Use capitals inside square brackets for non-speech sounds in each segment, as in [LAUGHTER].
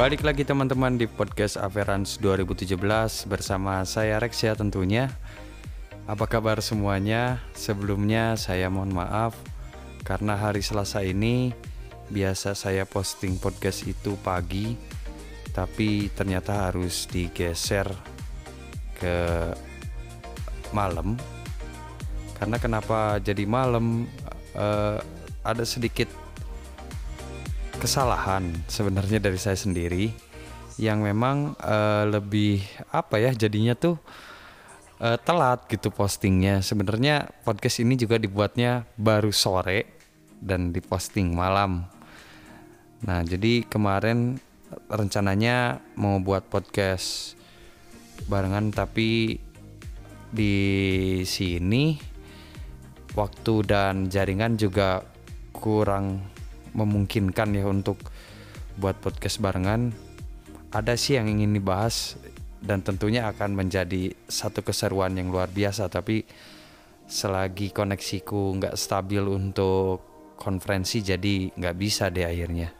Balik lagi teman-teman di podcast Averans 2017 bersama saya Rex ya tentunya. Apa kabar semuanya? Sebelumnya saya mohon maaf karena hari Selasa ini biasa saya posting podcast itu pagi tapi ternyata harus digeser ke malam. Karena kenapa jadi malam? Eh, ada sedikit kesalahan sebenarnya dari saya sendiri yang memang uh, lebih apa ya jadinya tuh uh, telat gitu postingnya. Sebenarnya podcast ini juga dibuatnya baru sore dan diposting malam. Nah jadi kemarin rencananya mau buat podcast barengan tapi di sini waktu dan jaringan juga kurang memungkinkan ya untuk buat podcast barengan. Ada sih yang ingin dibahas dan tentunya akan menjadi satu keseruan yang luar biasa tapi selagi koneksiku nggak stabil untuk konferensi jadi nggak bisa deh akhirnya.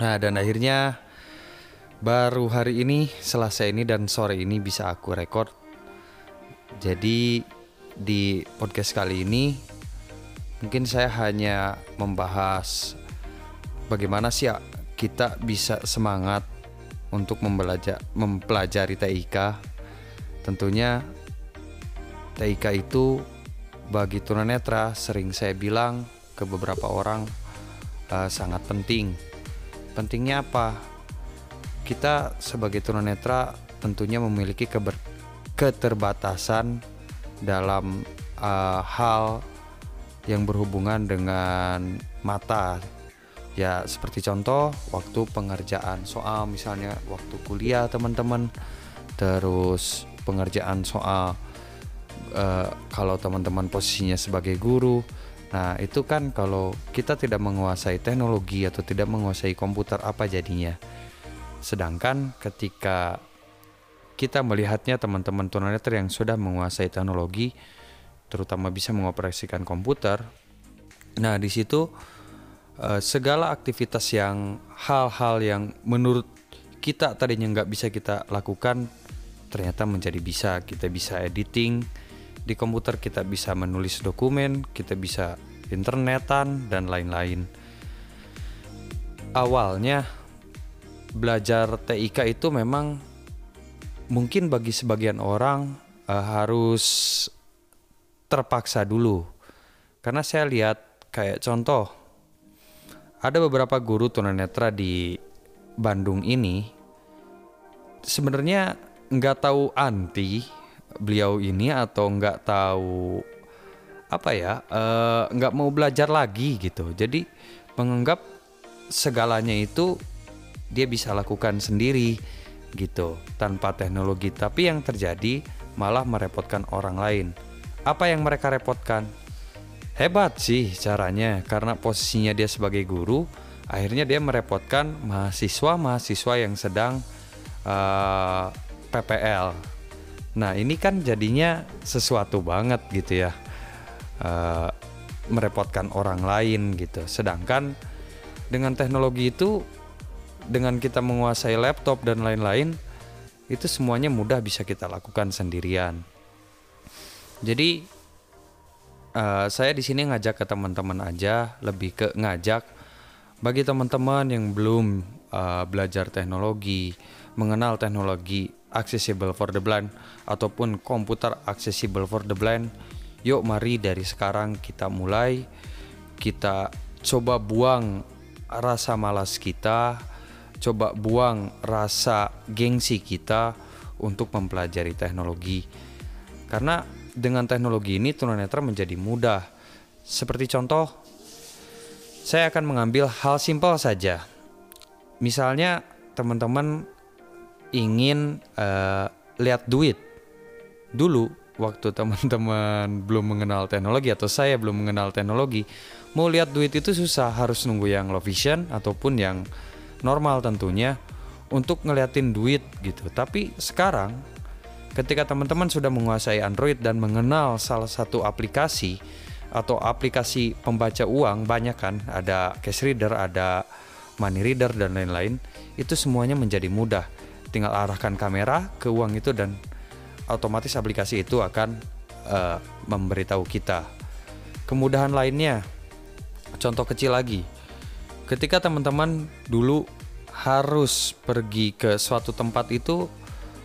Nah dan akhirnya baru hari ini selasa ini dan sore ini bisa aku record. Jadi di podcast kali ini mungkin saya hanya membahas bagaimana sih ya kita bisa semangat untuk membelajar mempelajari TIK. Tentunya TIK itu bagi tunanetra sering saya bilang ke beberapa orang uh, sangat penting. Pentingnya apa? Kita sebagai tunanetra tentunya memiliki keber keterbatasan dalam uh, hal yang berhubungan dengan mata. Ya seperti contoh waktu pengerjaan soal misalnya waktu kuliah teman-teman. Terus pengerjaan soal uh, kalau teman-teman posisinya sebagai guru. Nah itu kan kalau kita tidak menguasai teknologi atau tidak menguasai komputer apa jadinya? Sedangkan ketika kita melihatnya teman-teman tunanetra yang sudah menguasai teknologi terutama bisa mengoperasikan komputer. Nah, di situ uh, segala aktivitas yang hal-hal yang menurut kita tadinya nggak bisa kita lakukan ternyata menjadi bisa. Kita bisa editing di komputer, kita bisa menulis dokumen, kita bisa internetan dan lain-lain. Awalnya belajar TIK itu memang mungkin bagi sebagian orang uh, harus terpaksa dulu. Karena saya lihat kayak contoh ada beberapa guru tunanetra di Bandung ini sebenarnya nggak tahu anti beliau ini atau nggak tahu apa ya eh, nggak uh, mau belajar lagi gitu. Jadi menganggap segalanya itu dia bisa lakukan sendiri gitu tanpa teknologi. Tapi yang terjadi malah merepotkan orang lain apa yang mereka repotkan? Hebat sih caranya karena posisinya dia sebagai guru, akhirnya dia merepotkan mahasiswa-mahasiswa yang sedang uh, eh, PPL. Nah ini kan jadinya sesuatu banget gitu ya, uh, merepotkan orang lain gitu. Sedangkan dengan teknologi itu, dengan kita menguasai laptop dan lain-lain, itu semuanya mudah bisa kita lakukan sendirian. Jadi uh, saya di sini ngajak ke teman-teman aja, lebih ke ngajak bagi teman-teman yang belum uh, belajar teknologi, mengenal teknologi accessible for the blind ataupun komputer accessible for the blind. Yuk mari dari sekarang kita mulai kita coba buang rasa malas kita, coba buang rasa gengsi kita untuk mempelajari teknologi. Karena dengan teknologi ini tunanetra menjadi mudah. Seperti contoh, saya akan mengambil hal simpel saja. Misalnya teman-teman ingin uh, lihat duit. Dulu waktu teman-teman [LAUGHS] belum mengenal teknologi atau saya belum mengenal teknologi, mau lihat duit itu susah, harus nunggu yang low vision ataupun yang normal tentunya untuk ngeliatin duit gitu. Tapi sekarang ketika teman-teman sudah menguasai Android dan mengenal salah satu aplikasi atau aplikasi pembaca uang banyak kan ada cash reader ada money reader dan lain-lain itu semuanya menjadi mudah. Tinggal arahkan kamera ke uang itu dan otomatis aplikasi itu akan uh, memberitahu kita. Kemudahan lainnya contoh kecil lagi. Ketika teman-teman dulu harus pergi ke suatu tempat itu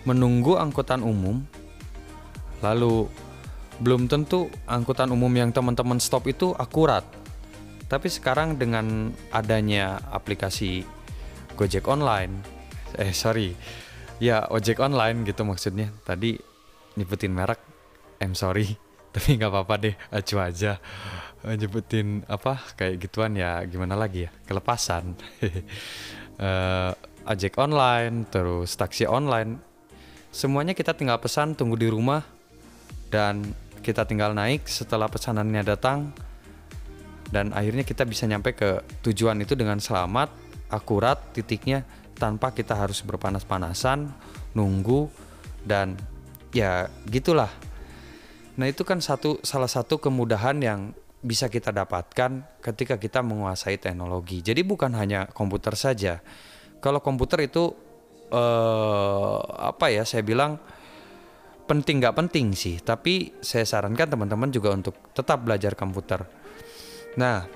menunggu angkutan umum lalu belum tentu angkutan umum yang teman-teman stop itu akurat. Tapi sekarang dengan adanya aplikasi Gojek online eh sorry ya ojek online gitu maksudnya. Tadi nyebutin merek I'm sorry [LAUGHS] tapi nggak apa-apa deh acu aja. Nyebutin apa kayak gituan ya gimana lagi ya kelepasan. Uh, [LAUGHS] ojek online terus taksi online semuanya kita tinggal pesan tunggu di rumah dan kita tinggal naik setelah pesanannya datang dan akhirnya kita bisa nyampe ke tujuan itu dengan selamat akurat titiknya tanpa kita harus berpanas-panasan nunggu dan ya gitulah Nah, itu kan satu salah satu kemudahan yang bisa kita dapatkan ketika kita menguasai teknologi. Jadi bukan hanya komputer saja. Kalau komputer itu eh, apa ya? Saya bilang penting nggak penting sih, tapi saya sarankan teman-teman juga untuk tetap belajar komputer. Nah,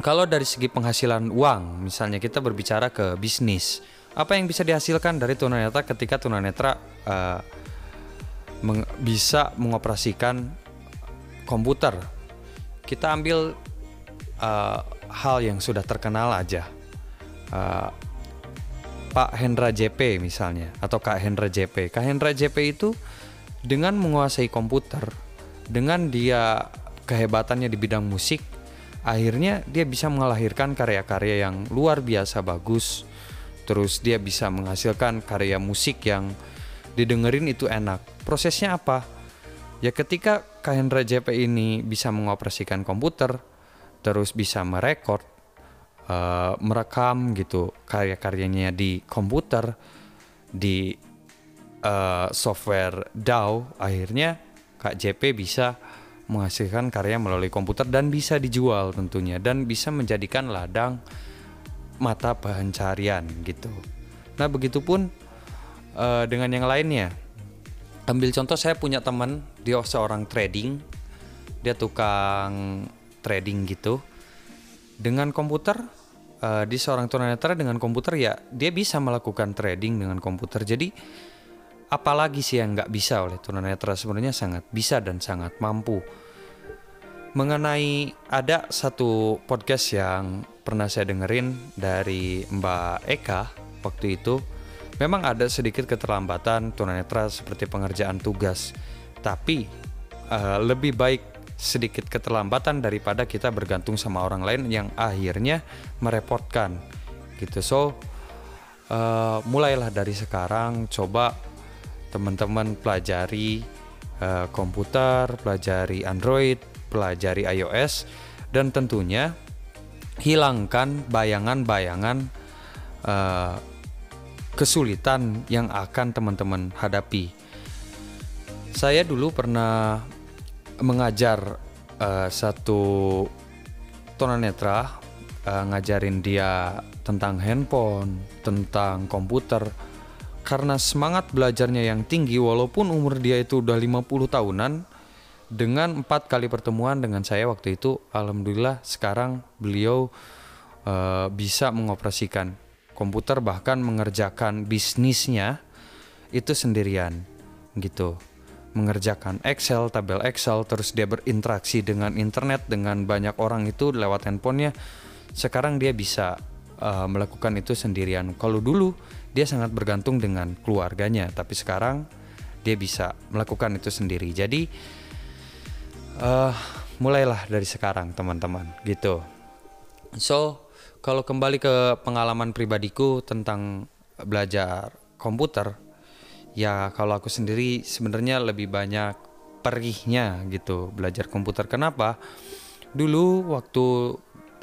kalau dari segi penghasilan uang, misalnya kita berbicara ke bisnis, apa yang bisa dihasilkan dari tunanetra ketika tunanetra uh, meng bisa mengoperasikan komputer. Kita ambil uh, hal yang sudah terkenal aja. Uh, Pak Hendra JP misalnya atau Kak Hendra JP. Kak Hendra JP itu dengan menguasai komputer, dengan dia kehebatannya di bidang musik, akhirnya dia bisa melahirkan karya-karya yang luar biasa bagus. Terus dia bisa menghasilkan karya musik yang didengerin itu enak. Prosesnya apa? Ya ketika Kahendra JP ini bisa mengoperasikan komputer, terus bisa merekord, uh, merekam gitu karya-karyanya di komputer, di uh, software DAW, akhirnya Kak JP bisa menghasilkan karya melalui komputer dan bisa dijual tentunya dan bisa menjadikan ladang mata pencarian gitu. Nah, begitupun uh, dengan yang lainnya ambil contoh saya punya teman dia seorang trading dia tukang trading gitu dengan komputer uh, di seorang tunanetra dengan komputer ya dia bisa melakukan trading dengan komputer. Jadi apalagi sih yang nggak bisa oleh tunanetra? Sebenarnya sangat bisa dan sangat mampu. Mengenai ada satu podcast yang pernah saya dengerin dari Mbak Eka waktu itu. Memang ada sedikit keterlambatan tunanetra seperti pengerjaan tugas, tapi uh, lebih baik sedikit keterlambatan daripada kita bergantung sama orang lain yang akhirnya merepotkan gitu. So uh, mulailah dari sekarang coba teman-teman pelajari uh, komputer, pelajari Android, pelajari iOS dan tentunya hilangkan bayangan-bayangan uh, kesulitan yang akan teman-teman hadapi. Saya dulu pernah mengajar uh, satu tunanetra uh, ngajarin dia tentang handphone, tentang komputer. Karena semangat belajarnya yang tinggi walaupun umur dia itu udah 50 tahunan dengan empat kali pertemuan dengan saya waktu itu alhamdulillah sekarang beliau uh, bisa mengoperasikan komputer bahkan mengerjakan bisnisnya itu sendirian gitu mengerjakan Excel, tabel Excel, terus dia berinteraksi dengan internet dengan banyak orang itu lewat handphonenya. Sekarang dia bisa uh, melakukan itu sendirian. Kalau dulu dia sangat bergantung dengan keluarganya, tapi sekarang dia bisa melakukan itu sendiri. Jadi uh, mulailah dari sekarang teman-teman, gitu. So kalau kembali ke pengalaman pribadiku tentang belajar komputer, ya kalau aku sendiri sebenarnya lebih banyak perihnya gitu belajar komputer. Kenapa? Dulu waktu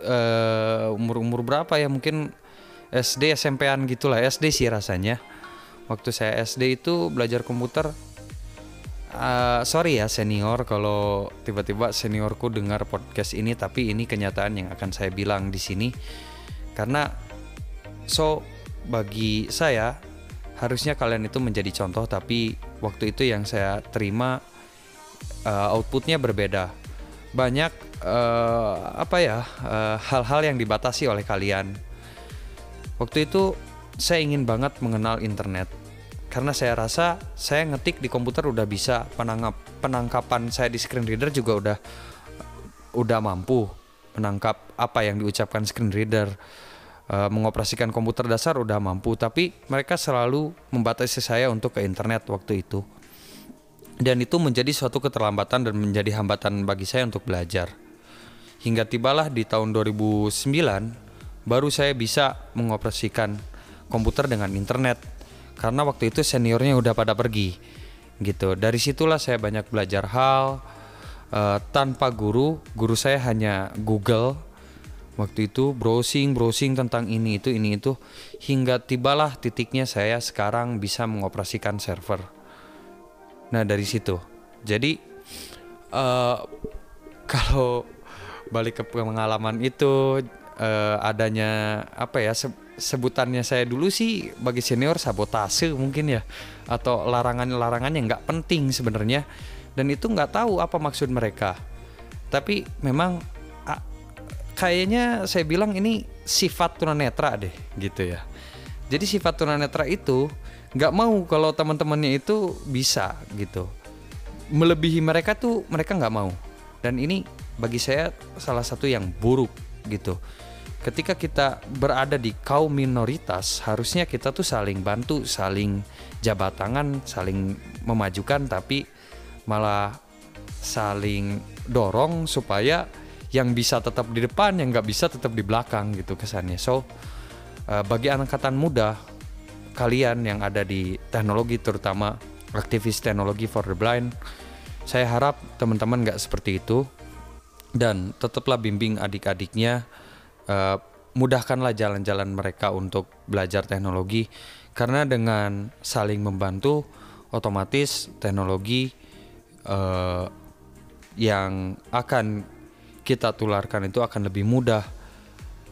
uh, umur-umur berapa ya mungkin SD SMP-an gitulah SD sih rasanya. Waktu saya SD itu belajar komputer Uh, sorry ya senior kalau tiba-tiba seniorku dengar podcast ini tapi ini kenyataan yang akan saya bilang di sini karena so bagi saya harusnya kalian itu menjadi contoh tapi waktu itu yang saya terima uh, outputnya berbeda. Banyak uh, apa ya hal-hal uh, yang dibatasi oleh kalian. Waktu itu saya ingin banget mengenal internet. Karena saya rasa saya ngetik di komputer udah bisa. Penangkap penangkapan saya di screen reader juga udah udah mampu menangkap apa yang diucapkan screen reader uh, mengoperasikan komputer dasar udah mampu tapi mereka selalu membatasi saya untuk ke internet waktu itu. Dan itu menjadi suatu keterlambatan dan menjadi hambatan bagi saya untuk belajar. Hingga tibalah di tahun 2009 baru saya bisa mengoperasikan komputer dengan internet. Karena waktu itu seniornya udah pada pergi gitu. Dari situlah saya banyak belajar hal uh, tanpa guru. Guru saya hanya Google waktu itu browsing browsing tentang ini itu ini itu. Hingga tibalah titiknya saya sekarang bisa mengoperasikan server. Nah dari situ. Jadi uh, [LAUGHS] kalau balik ke pengalaman itu uh, adanya apa ya se sebutannya saya dulu sih bagi senior sabotase mungkin ya. Atau larangan-larangan yang nggak penting sebenarnya. Dan itu nggak tahu apa maksud mereka. Tapi memang kayaknya saya bilang ini sifat tunanetra deh gitu ya. Jadi sifat tunanetra itu nggak mau kalau teman-temannya itu bisa gitu. Melebihi mereka tuh mereka nggak mau. Dan ini bagi saya salah satu yang buruk gitu. Ketika kita berada di kaum minoritas harusnya kita tuh saling bantu saling jabat tangan saling memajukan tapi malah saling dorong supaya yang bisa tetap di depan yang nggak bisa tetap di belakang gitu kesannya. So uh, bagi angkatan muda kalian yang ada di teknologi terutama aktivis teknologi for the blind saya harap teman-teman nggak seperti itu. Dan tetaplah bimbing adik-adiknya uh, mudahkanlah jalan-jalan mereka untuk belajar teknologi karena dengan saling membantu otomatis teknologi uh, yang akan kita tularkan itu akan lebih mudah.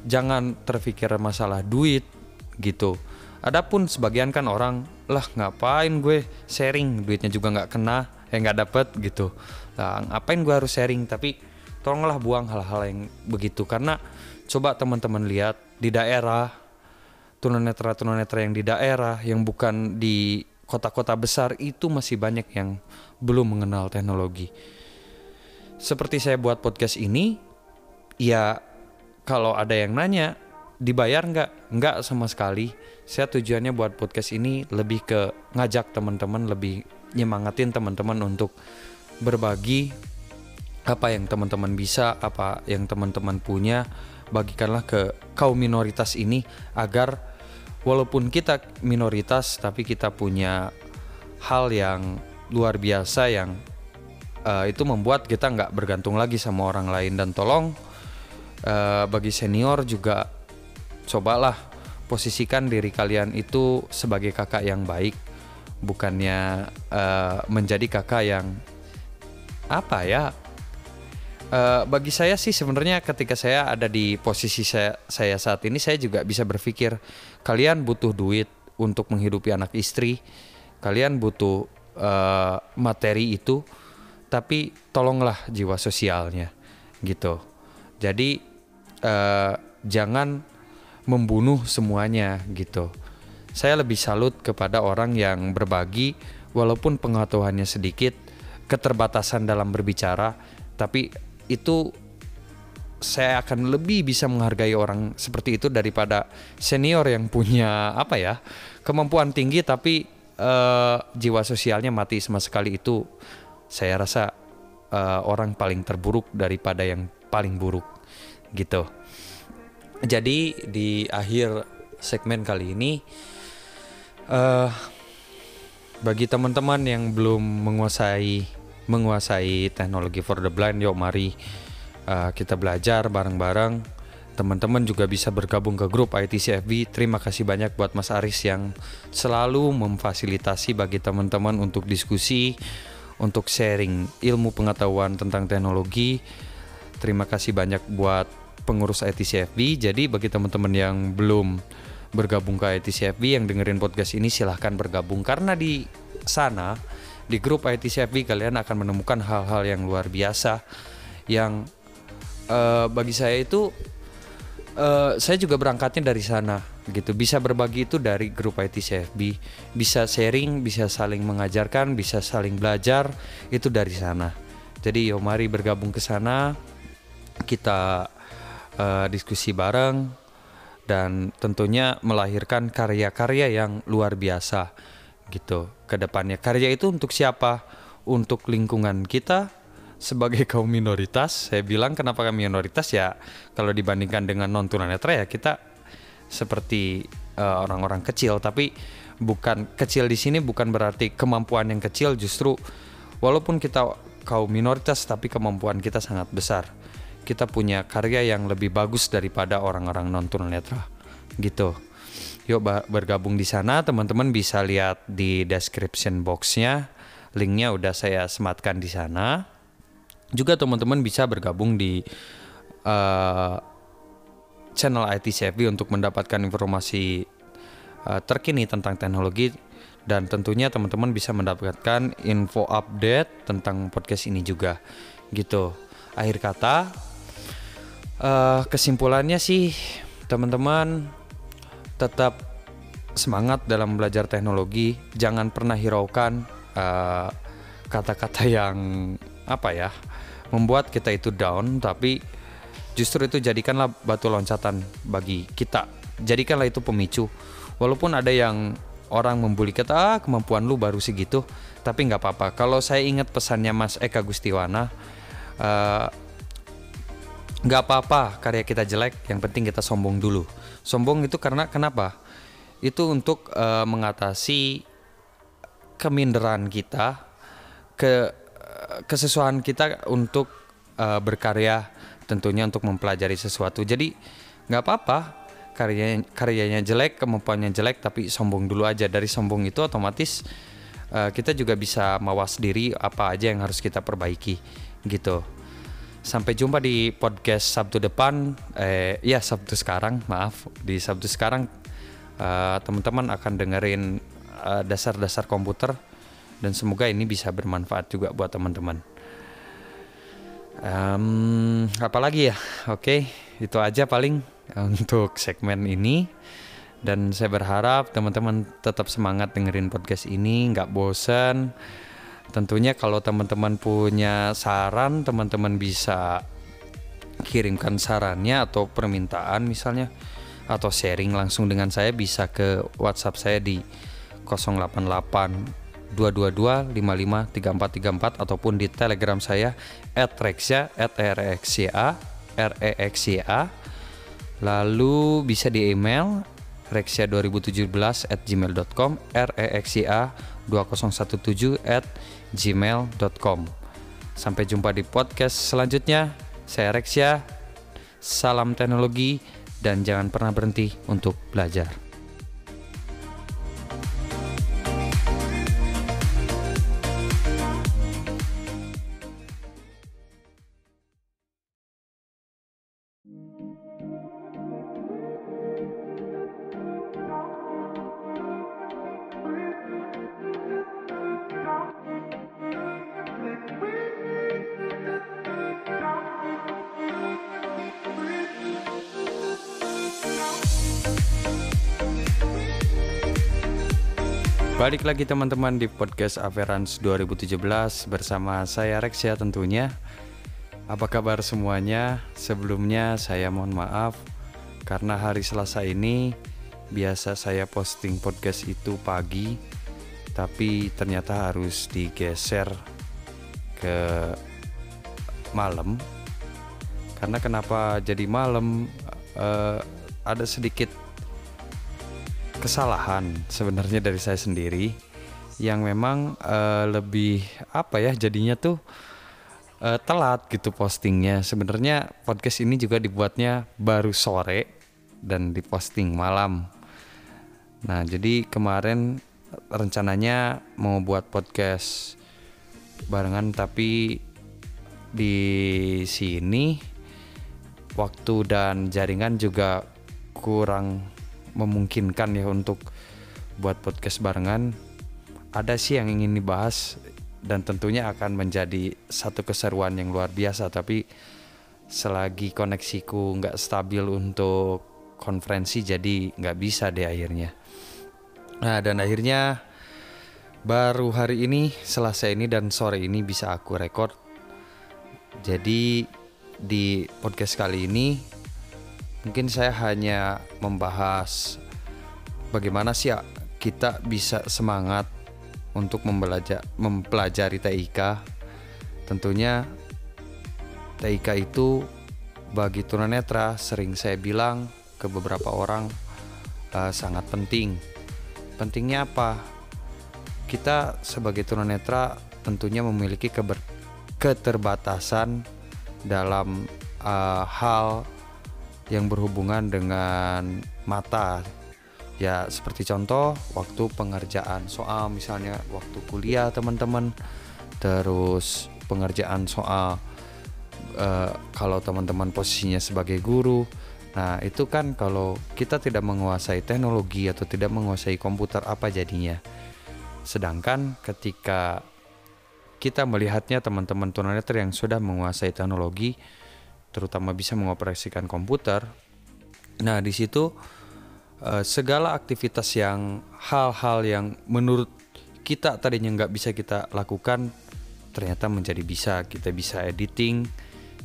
Jangan terpikir masalah duit gitu. Adapun sebagian kan orang lah ngapain gue sharing duitnya juga nggak kena eh nggak dapet gitu. Lah ngapain gue harus sharing tapi tolonglah buang hal-hal yang begitu karena coba teman-teman lihat di daerah tunanetra tunanetra yang di daerah yang bukan di kota-kota besar itu masih banyak yang belum mengenal teknologi. Seperti saya buat podcast ini, ya kalau ada yang nanya, dibayar nggak? Nggak sama sekali. Saya tujuannya buat podcast ini lebih ke ngajak teman-teman, lebih nyemangatin teman-teman untuk berbagi apa yang teman-teman bisa, apa yang teman-teman punya, bagikanlah ke kaum minoritas ini agar walaupun kita minoritas tapi kita punya hal yang luar biasa yang uh, itu membuat kita nggak bergantung lagi sama orang lain. Dan tolong uh, bagi senior juga cobalah posisikan diri kalian itu sebagai kakak yang baik. Bukannya uh, menjadi kakak yang apa ya? Uh, bagi saya sih sebenarnya ketika saya ada di posisi saya, saya saat ini saya juga bisa berpikir kalian butuh duit untuk menghidupi anak istri, kalian butuh uh, materi itu, tapi tolonglah jiwa sosialnya gitu. Jadi uh, jangan membunuh semuanya gitu. Saya lebih salut kepada orang yang berbagi walaupun pengetahuannya sedikit, keterbatasan dalam berbicara, tapi itu saya akan lebih bisa menghargai orang seperti itu daripada senior yang punya apa ya kemampuan tinggi tapi uh, jiwa sosialnya mati sama sekali itu saya rasa uh, orang paling terburuk daripada yang paling buruk gitu. Jadi di akhir segmen kali ini uh, bagi teman-teman yang belum menguasai menguasai teknologi for the blind yuk mari uh, kita belajar bareng-bareng. Teman-teman juga bisa bergabung ke grup ITCFB terima kasih banyak buat Mas Aris yang selalu memfasilitasi bagi teman-teman untuk diskusi untuk sharing ilmu pengetahuan tentang teknologi. Terima kasih banyak buat pengurus ITCFB jadi bagi teman-teman yang belum bergabung ke IT CFB yang dengerin podcast ini silahkan bergabung. Karena di sana di grup IT CFB kalian akan menemukan hal-hal yang luar biasa yang uh, bagi saya itu uh, saya juga berangkatnya dari sana gitu bisa berbagi itu dari grup IT CFB bisa sharing bisa saling mengajarkan bisa saling belajar itu dari sana jadi yo mari bergabung ke sana kita uh, diskusi bareng dan tentunya melahirkan karya-karya yang luar biasa gitu ke depannya. Karya itu untuk siapa? Untuk lingkungan kita sebagai [LAUGHS] kaum minoritas. Saya bilang kenapa kami minoritas ya kalau dibandingkan dengan non tunanetra ya kita seperti eh, orang-orang uh, kecil tapi bukan kecil di sini bukan berarti kemampuan yang kecil justru walaupun kita kaum minoritas tapi kemampuan kita sangat besar kita punya karya yang lebih bagus daripada orang-orang non tunanetra gitu. Yuk bergabung di sana, teman-teman bisa lihat di description boxnya, linknya udah saya sematkan di sana. Juga teman-teman bisa bergabung di uh, channel IT Savvy untuk mendapatkan informasi uh, terkini tentang teknologi dan tentunya teman-teman bisa mendapatkan info update tentang podcast ini juga gitu. Akhir kata, uh, kesimpulannya sih teman-teman tetap semangat dalam belajar teknologi jangan pernah hiraukan kata eh, kata-kata yang apa ya membuat kita itu down tapi justru itu jadikanlah batu loncatan bagi kita. Jadikanlah itu pemicu. Walaupun ada yang orang membuli kita ah, kemampuan lu baru segitu tapi nggak apa-apa. Kalau saya ingat pesannya Mas Eka Gustiwana uh, nggak apa-apa karya kita jelek yang penting kita sombong dulu. Sombong itu karena kenapa? Itu untuk uh, mengatasi keminderan kita ke kesesuaian kita untuk uh, berkarya tentunya untuk mempelajari sesuatu jadi nggak apa-apa karyanya karyanya jelek kemampuannya jelek tapi sombong dulu aja dari sombong itu otomatis uh, kita juga bisa mawas diri apa aja yang harus kita perbaiki gitu Sampai jumpa di podcast Sabtu depan. Eh, ya Sabtu sekarang, maaf. Di Sabtu sekarang uh, teman-teman akan dengerin dasar eh, dasar-dasar komputer dan semoga ini bisa bermanfaat juga buat teman-teman. Um, apalagi ya, oke, okay, itu aja paling untuk segmen ini. Dan saya berharap teman-teman tetap semangat dengerin podcast ini, nggak bosan Tentunya kalau teman-teman punya saran, teman-teman bisa kirimkan sarannya atau permintaan misalnya atau sharing langsung dengan saya bisa ke WhatsApp saya di 088 222 553434 ataupun di Telegram saya @rexya @rexya rexya lalu bisa di email rexya2017 at gmail.com rexya 2017 at gmail.com Sampai jumpa di podcast selanjutnya. Saya Rexya. Salam teknologi dan jangan pernah berhenti untuk belajar. Balik lagi teman-teman di podcast Averans 2017 bersama saya Rexia tentunya. Apa kabar semuanya? Sebelumnya saya mohon maaf karena hari Selasa ini biasa saya posting podcast itu pagi tapi ternyata harus digeser ke malam. Karena kenapa jadi malam? Uh, ada sedikit kesalahan sebenarnya dari saya sendiri yang memang uh, lebih apa ya jadinya tuh uh, telat gitu postingnya. Sebenarnya podcast ini juga dibuatnya baru sore dan diposting malam. Nah, jadi kemarin rencananya mau buat podcast barengan tapi di sini waktu dan jaringan juga kurang memungkinkan ya untuk buat podcast barengan. Ada sih yang ingin dibahas dan tentunya akan menjadi satu keseruan yang luar biasa tapi selagi koneksiku nggak stabil untuk konferensi jadi nggak bisa deh akhirnya. Nah dan akhirnya baru hari ini selesai ini dan sore ini bisa aku record jadi di podcast kali ini mungkin saya hanya membahas bagaimana sih ya kita bisa semangat untuk membelajar mempelajari TIK. Tentunya TIK itu bagi tunanetra sering saya bilang ke beberapa orang uh, sangat penting. Pentingnya apa? Kita sebagai tunanetra tentunya memiliki keber keterbatasan dalam uh, hal yang berhubungan dengan mata. Ya seperti contoh waktu pengerjaan. Soal misalnya waktu kuliah teman-teman. Terus pengerjaan soal uh, kalau teman-teman posisinya sebagai guru. Nah itu kan kalau kita tidak menguasai teknologi atau tidak menguasai komputer apa jadinya? Sedangkan ketika kita melihatnya teman-teman tunanetra yang sudah menguasai teknologi terutama bisa mengoperasikan komputer. Nah di situ uh, segala aktivitas yang hal-hal yang menurut kita tadinya nggak bisa kita lakukan ternyata menjadi bisa. Kita bisa editing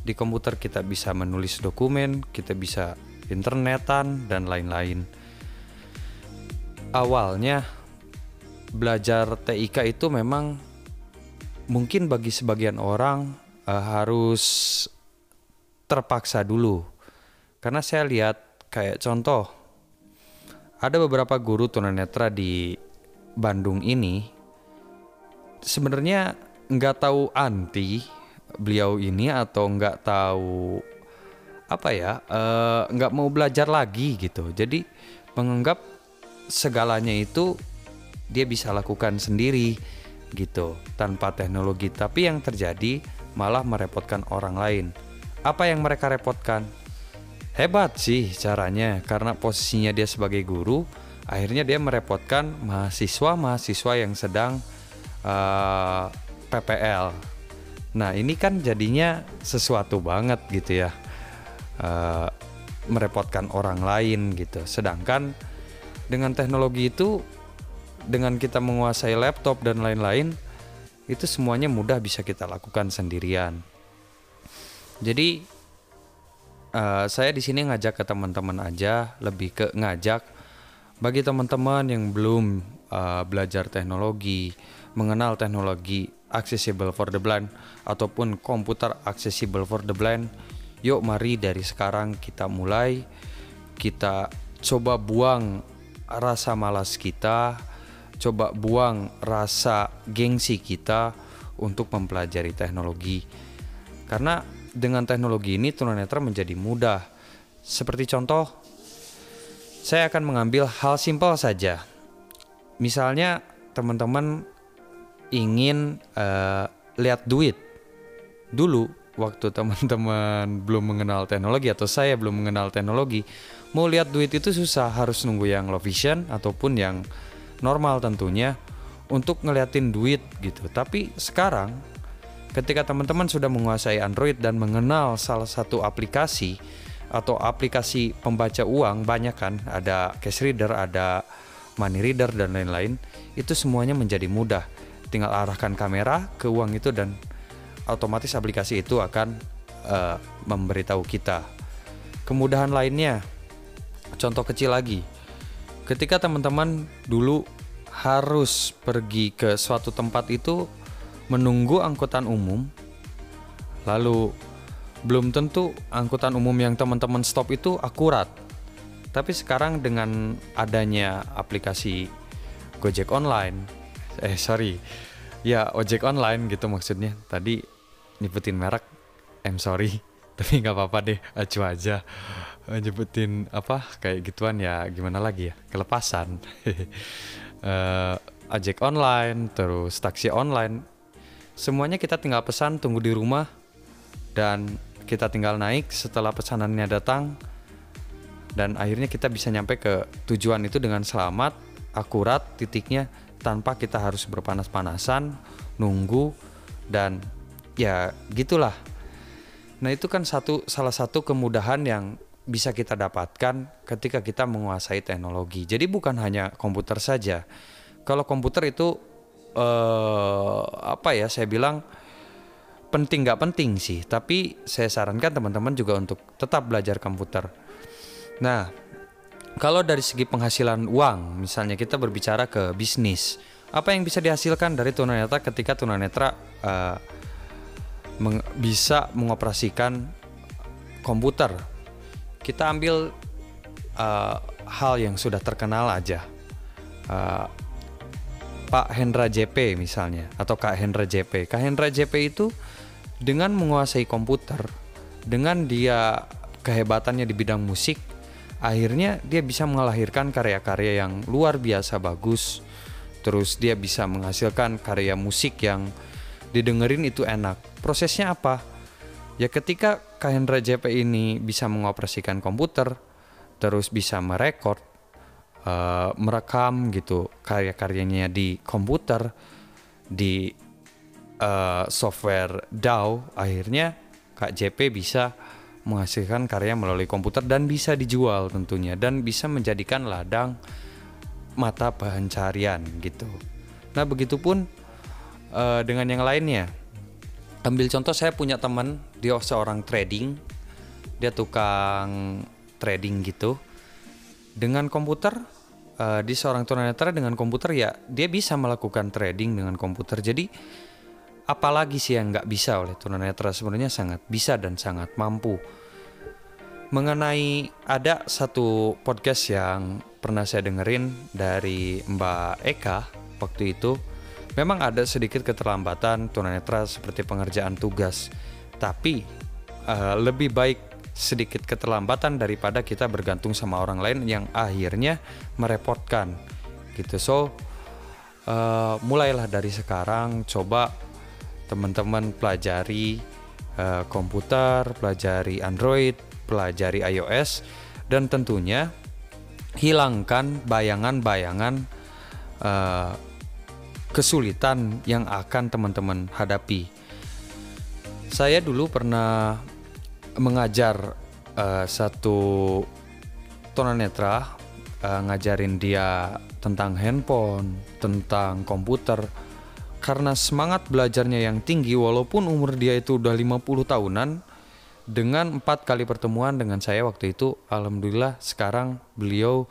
di komputer kita bisa menulis dokumen kita bisa internetan dan lain-lain. Awalnya belajar TIK itu memang mungkin bagi sebagian orang uh, harus terpaksa dulu. Karena saya lihat kayak contoh ada beberapa guru tunanetra di Bandung ini sebenarnya nggak tahu anti beliau ini atau nggak tahu apa ya eh, nggak uh, mau belajar lagi gitu. Jadi menganggap segalanya itu dia bisa lakukan sendiri gitu tanpa teknologi. Tapi yang terjadi malah merepotkan orang lain apa yang mereka repotkan Hebat sih caranya karena posisinya dia sebagai guru, akhirnya dia merepotkan mahasiswa-mahasiswa yang sedang uh, eh, PPL. Nah ini kan jadinya sesuatu banget gitu ya, uh, merepotkan orang lain gitu. Sedangkan dengan teknologi itu, dengan kita menguasai laptop dan lain-lain, itu semuanya mudah bisa kita lakukan sendirian. Jadi uh, saya di sini ngajak ke teman-teman aja, lebih ke ngajak bagi teman-teman yang belum uh, belajar teknologi, mengenal teknologi accessible for the blind ataupun komputer accessible for the blind. Yuk mari dari sekarang kita mulai kita coba buang rasa malas kita, coba buang rasa gengsi kita untuk mempelajari teknologi. Karena dengan teknologi ini tunanetra menjadi mudah. Seperti contoh, saya akan mengambil hal simpel saja. Misalnya teman-teman ingin uh, lihat duit. Dulu waktu teman-teman [LAUGHS] belum mengenal teknologi atau saya belum mengenal teknologi, mau lihat duit itu susah, harus nunggu yang low vision ataupun yang normal tentunya untuk ngeliatin duit gitu. Tapi sekarang ketika teman-teman sudah menguasai Android dan mengenal salah satu aplikasi atau aplikasi pembaca uang banyak kan ada cash reader ada money reader dan lain-lain itu semuanya menjadi mudah. Tinggal arahkan kamera ke uang itu dan otomatis aplikasi itu akan uh, memberitahu kita. Kemudahan lainnya contoh kecil lagi. Ketika teman-teman dulu harus pergi ke suatu tempat itu menunggu angkutan umum, lalu belum tentu angkutan umum yang teman-teman stop itu akurat. Tapi sekarang dengan adanya aplikasi Gojek online, eh sorry, ya ojek online gitu maksudnya. Tadi nyebutin merek, I'm sorry, [LAUGHS] tapi nggak apa-apa deh, acu aja. Nyebutin apa kayak gituan ya gimana lagi ya, kelepasan. uh, [LAUGHS] ojek online, terus taksi online Semuanya kita tinggal pesan tunggu di rumah dan kita tinggal naik setelah pesanannya datang. dan akhirnya kita bisa nyampe ke tujuan itu dengan selamat akurat titiknya tanpa kita harus berpanas-panasan nunggu dan ya gitulah. Nah itu kan satu salah satu kemudahan yang bisa kita dapatkan ketika kita menguasai teknologi. Jadi bukan hanya komputer saja. Kalau komputer itu eh, apa ya saya bilang penting nggak penting sih. Tapi saya sarankan teman-teman juga untuk tetap belajar komputer. Nah kalau dari segi penghasilan uang misalnya kita berbicara ke bisnis apa yang bisa dihasilkan dari tunanetra ketika tunanetra uh, meng bisa mengoperasikan komputer? Kita ambil uh, hal yang sudah terkenal aja uh, Pak Hendra JP misalnya atau Kak Hendra JP. Kak Hendra JP itu dengan menguasai komputer, dengan dia kehebatannya di bidang musik, akhirnya dia bisa melahirkan karya-karya yang luar biasa bagus. Terus dia bisa menghasilkan karya musik yang didengerin itu enak. Prosesnya apa? Ya ketika Kak Hendra JP ini bisa mengoperasikan komputer, terus bisa merekord, uh, merekam gitu karya-karyanya di komputer di uh, software DAW akhirnya Kak JP bisa menghasilkan karya melalui komputer dan bisa dijual tentunya dan bisa menjadikan ladang mata pencarian gitu. Nah begitupun uh, dengan yang lainnya. Ambil contoh saya punya teman dia seorang trading, dia tukang trading gitu dengan komputer uh, di seorang tunanetra dengan komputer ya dia bisa melakukan trading dengan komputer. Jadi apalagi sih yang nggak bisa oleh tunanetra? Sebenarnya sangat bisa dan sangat mampu. Mengenai ada satu podcast yang pernah saya dengerin dari Mbak Eka waktu itu. Memang ada sedikit keterlambatan tunanetra seperti pengerjaan tugas. Tapi uh, lebih baik sedikit keterlambatan daripada kita bergantung sama orang lain yang akhirnya merepotkan. Gitu. So uh, mulailah dari sekarang coba teman-teman pelajari uh, komputer pelajari Android pelajari iOS dan tentunya hilangkan bayangan-bayangan uh, kesulitan yang akan teman-teman hadapi. Saya dulu pernah mengajar uh, satu tunanetra uh, ngajarin dia tentang handphone, tentang komputer. Karena semangat belajarnya yang tinggi walaupun umur dia itu udah 50 tahunan dengan empat kali pertemuan dengan saya waktu itu alhamdulillah sekarang beliau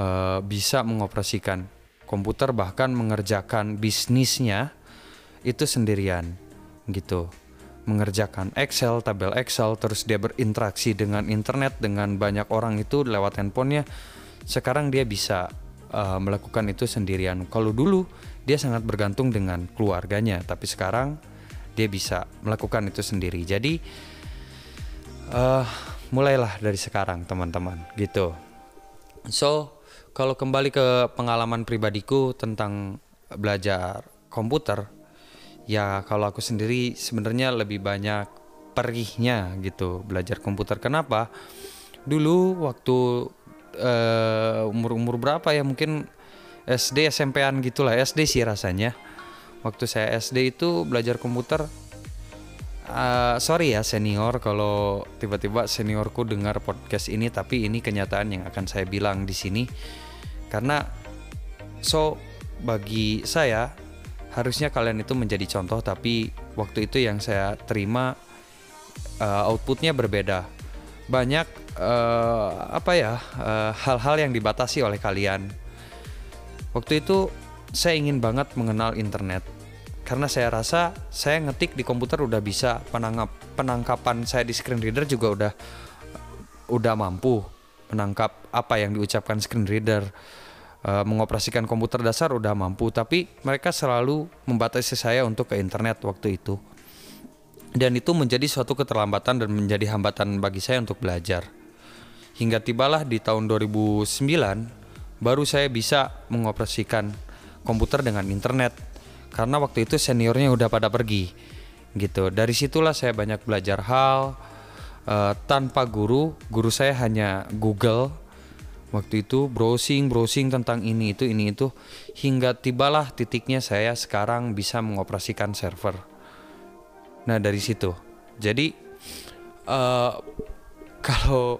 uh, bisa mengoperasikan komputer bahkan mengerjakan bisnisnya itu sendirian gitu mengerjakan Excel, tabel Excel, terus dia berinteraksi dengan internet dengan banyak orang itu lewat handphonenya. Sekarang dia bisa uh, melakukan itu sendirian. Kalau dulu dia sangat bergantung dengan keluarganya, tapi sekarang dia bisa melakukan itu sendiri. Jadi uh, mulailah dari sekarang teman-teman, gitu. So kalau kembali ke pengalaman pribadiku tentang belajar komputer, ya kalau aku sendiri sebenarnya lebih banyak perihnya gitu belajar komputer. Kenapa? Dulu waktu uh, umur-umur berapa ya mungkin SD SMP-an gitulah SD sih rasanya. Waktu saya SD itu belajar komputer uh, sorry ya senior. Kalau tiba-tiba seniorku dengar podcast ini tapi ini kenyataan yang akan saya bilang di sini. Karena so bagi saya harusnya kalian itu menjadi contoh tapi waktu itu yang saya terima uh, outputnya berbeda. Banyak uh, apa ya hal hal-hal yang dibatasi oleh kalian. Waktu itu saya ingin banget mengenal internet. Karena saya rasa saya ngetik di komputer udah bisa penangkap penangkapan saya di screen reader juga udah udah mampu menangkap apa yang diucapkan screen reader uh, mengoperasikan komputer dasar udah mampu tapi mereka selalu membatasi saya untuk ke internet waktu itu. Dan itu menjadi suatu keterlambatan dan menjadi hambatan bagi saya untuk belajar. Hingga tibalah di tahun 2009 baru saya bisa mengoperasikan komputer dengan internet. Karena waktu itu seniornya udah pada pergi gitu. Dari situlah saya banyak belajar hal uh, tanpa guru. Guru saya hanya Google waktu itu browsing browsing tentang ini itu ini itu. Hingga tibalah titiknya saya sekarang bisa mengoperasikan server. Nah dari situ. Jadi uh, [LAUGHS] kalau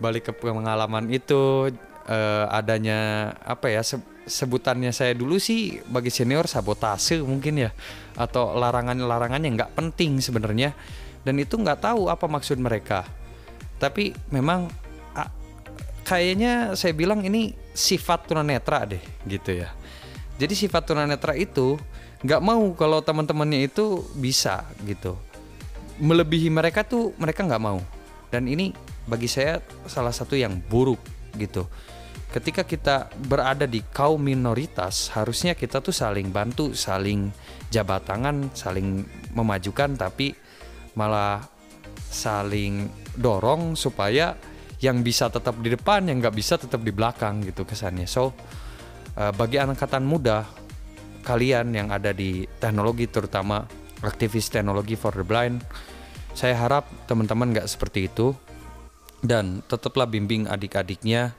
balik ke pengalaman itu uh, adanya apa ya se sebutannya saya dulu sih bagi senior sabotase mungkin ya. Atau larangan-larangan yang nggak penting sebenarnya. Dan itu nggak tahu apa maksud mereka. Tapi memang kayaknya saya bilang ini sifat tunanetra deh gitu ya. Jadi sifat tunanetra itu nggak mau kalau teman-temannya itu bisa gitu. Melebihi mereka tuh mereka nggak mau. Dan ini bagi saya salah satu yang buruk gitu. Ketika kita berada di kaum minoritas harusnya kita tuh saling bantu saling jabat tangan saling memajukan tapi malah saling dorong supaya yang bisa tetap di depan yang nggak bisa tetap di belakang gitu kesannya. So uh, bagi angkatan muda kalian yang ada di teknologi terutama aktivis teknologi for the blind saya harap teman-teman nggak seperti itu. Dan tetaplah bimbing adik-adiknya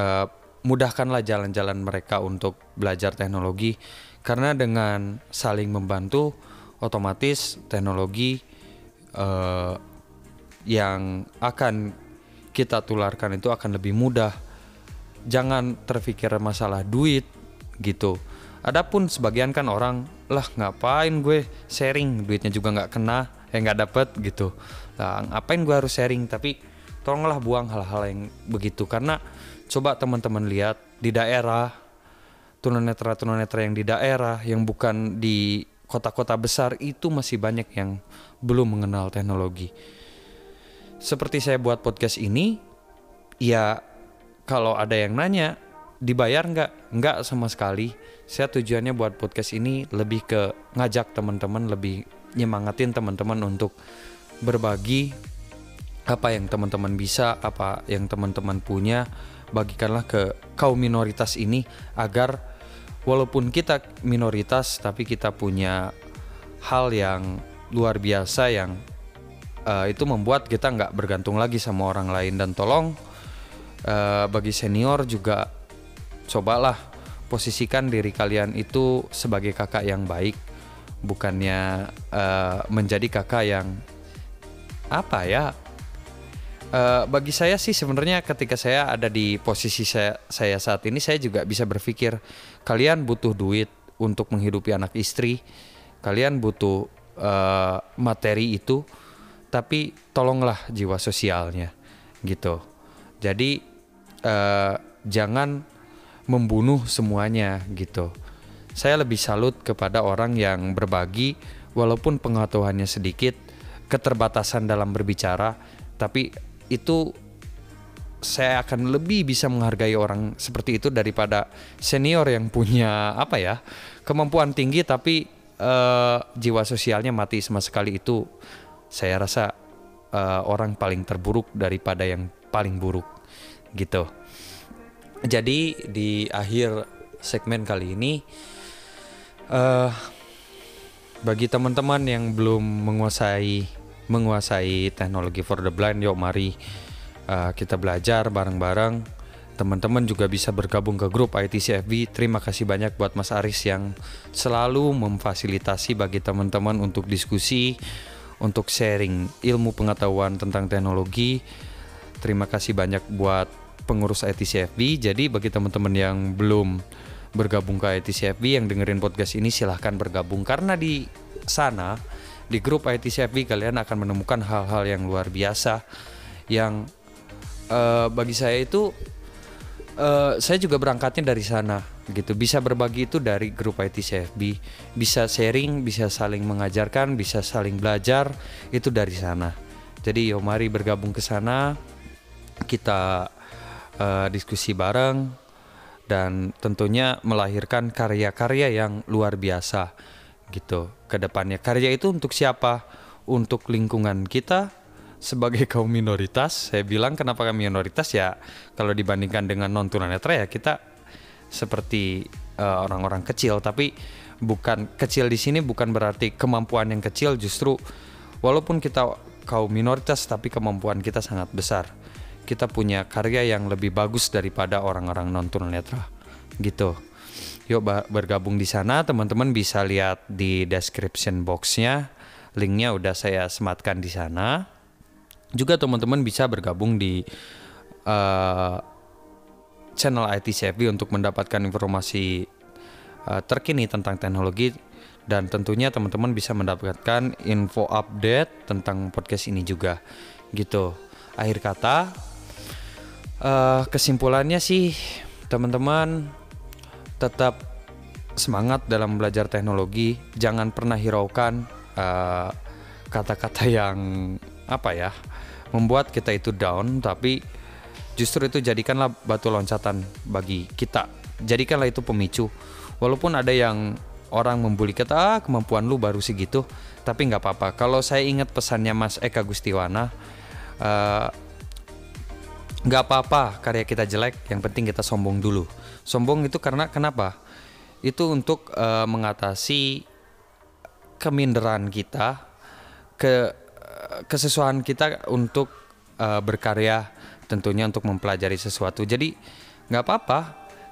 uh, mudahkanlah jalan-jalan mereka untuk belajar teknologi. Karena dengan saling membantu otomatis teknologi uh, yang akan kita tularkan itu akan lebih mudah. Jangan terpikir masalah duit gitu. Adapun sebagian kan orang lah ngapain gue sharing duitnya juga nggak kena eh nggak dapet gitu. Lah ngapain gue harus sharing tapi tolonglah buang hal-hal yang begitu karena coba teman-teman lihat di daerah tunanetra tunanetra yang di daerah yang bukan di kota-kota besar itu masih banyak yang belum mengenal teknologi seperti saya buat podcast ini, ya kalau ada yang nanya, dibayar nggak? Nggak sama sekali. Saya tujuannya buat podcast ini lebih ke ngajak teman-teman, lebih nyemangatin teman-teman untuk berbagi apa yang teman-teman bisa, apa yang teman-teman punya, bagikanlah ke kaum minoritas ini agar walaupun kita minoritas tapi kita punya hal yang luar biasa yang uh, itu membuat kita nggak bergantung lagi sama orang lain. Dan tolong uh, bagi senior juga cobalah posisikan diri kalian itu sebagai kakak yang baik. Bukannya uh, menjadi kakak yang apa ya? Uh, bagi saya sih sebenarnya ketika saya ada di posisi saya, saya saat ini saya juga bisa berpikir kalian butuh duit untuk menghidupi anak istri. Kalian butuh uh, materi itu tapi tolonglah jiwa sosialnya gitu. Jadi uh, jangan membunuh semuanya gitu. Saya lebih salut kepada orang yang berbagi walaupun pengetahuannya sedikit keterbatasan dalam berbicara tapi itu saya akan lebih bisa menghargai orang seperti itu daripada senior yang punya apa ya kemampuan tinggi tapi uh, jiwa sosialnya mati sama sekali. Itu saya rasa uh, orang paling terburuk daripada yang paling buruk gitu. Jadi di akhir segmen kali ini uh, bagi teman-teman yang belum menguasai menguasai teknologi for the blind, yuk mari uh, kita belajar bareng-bareng. Teman-teman juga bisa bergabung ke grup ITCFB. Terima kasih banyak buat Mas Aris yang selalu memfasilitasi bagi teman-teman untuk diskusi, untuk sharing ilmu pengetahuan tentang teknologi. Terima kasih banyak buat pengurus ITCFB. Jadi bagi teman-teman yang belum bergabung ke ITCFB yang dengerin podcast ini silahkan bergabung karena di sana di grup ITCFB kalian akan menemukan hal-hal yang luar biasa yang uh, bagi saya itu uh, saya juga berangkatnya dari sana gitu. Bisa berbagi itu dari grup IT CFB bisa sharing bisa saling mengajarkan bisa saling belajar itu dari sana. Jadi yo mari bergabung ke sana. Kita uh, diskusi bareng dan tentunya melahirkan karya-karya yang luar biasa gitu ke depannya. Karya itu untuk siapa? Untuk lingkungan kita sebagai kaum minoritas, saya bilang kenapa kami minoritas ya kalau dibandingkan dengan non tunanetra ya kita seperti eh, orang-orang uh, kecil, tapi bukan kecil di sini bukan berarti kemampuan yang kecil justru walaupun kita kaum minoritas tapi kemampuan kita sangat besar. Kita punya karya yang lebih bagus daripada orang-orang non tunanetra. Gitu. Yuk bergabung di sana, teman-teman bisa lihat di description boxnya. Linknya udah saya sematkan di sana. Juga teman-teman bisa bergabung di uh, channel IT Savvy untuk mendapatkan informasi uh, terkini tentang teknologi. Dan tentunya teman-teman bisa mendapatkan info update tentang podcast ini juga. Gitu. Akhir kata uh, kesimpulannya sih teman-teman tetap semangat dalam belajar teknologi. Jangan pernah hiraukan kata eh, kata-kata yang apa ya membuat kita itu down tapi justru itu jadikanlah batu loncatan bagi kita. Jadikanlah itu pemicu. Walaupun ada yang orang membuli kita ah kemampuan lu baru segitu tapi nggak apa-apa. Kalau saya ingat pesannya Mas Eka Gustiwana uh, nggak apa-apa karya kita jelek yang penting kita sombong dulu. Sombong itu karena kenapa? Itu untuk uh, mengatasi keminderan kita ke kesesuaian kita untuk uh, berkarya tentunya untuk mempelajari sesuatu. Jadi nggak apa-apa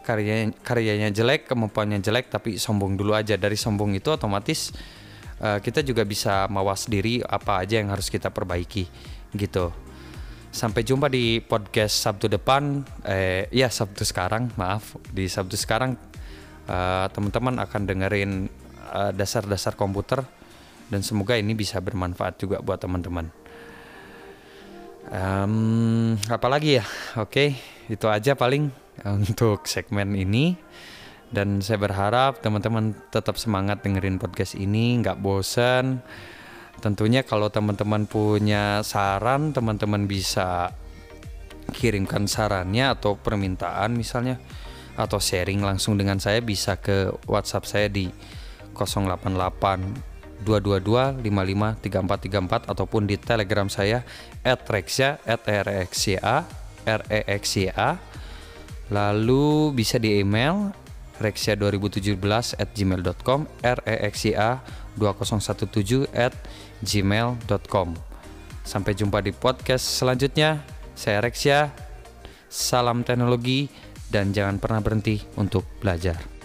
karyanya karyanya jelek kemampuannya jelek tapi sombong dulu aja. Dari sombong itu otomatis uh, kita juga bisa mawas diri apa aja yang harus kita perbaiki gitu. Sampai jumpa di podcast Sabtu depan eh ya Sabtu sekarang maaf. Di Sabtu sekarang uh, teman-teman akan dengerin dasar dasar-dasar komputer dan semoga ini bisa bermanfaat juga buat teman-teman. Um, apalagi ya? Oke okay, itu aja paling untuk segmen ini. Dan saya berharap teman-teman tetap semangat dengerin podcast ini nggak bosan tentunya kalau teman-teman punya saran teman-teman bisa kirimkan sarannya atau permintaan misalnya atau sharing langsung dengan saya bisa ke WhatsApp saya di 088 222 55 3434 ataupun di Telegram saya @rexya @rexya rexya Lalu bisa di email rexia2017 at gmail.com rexia 2017 at gmail.com Sampai jumpa di podcast selanjutnya. Saya Rexia, salam teknologi dan jangan pernah berhenti untuk belajar.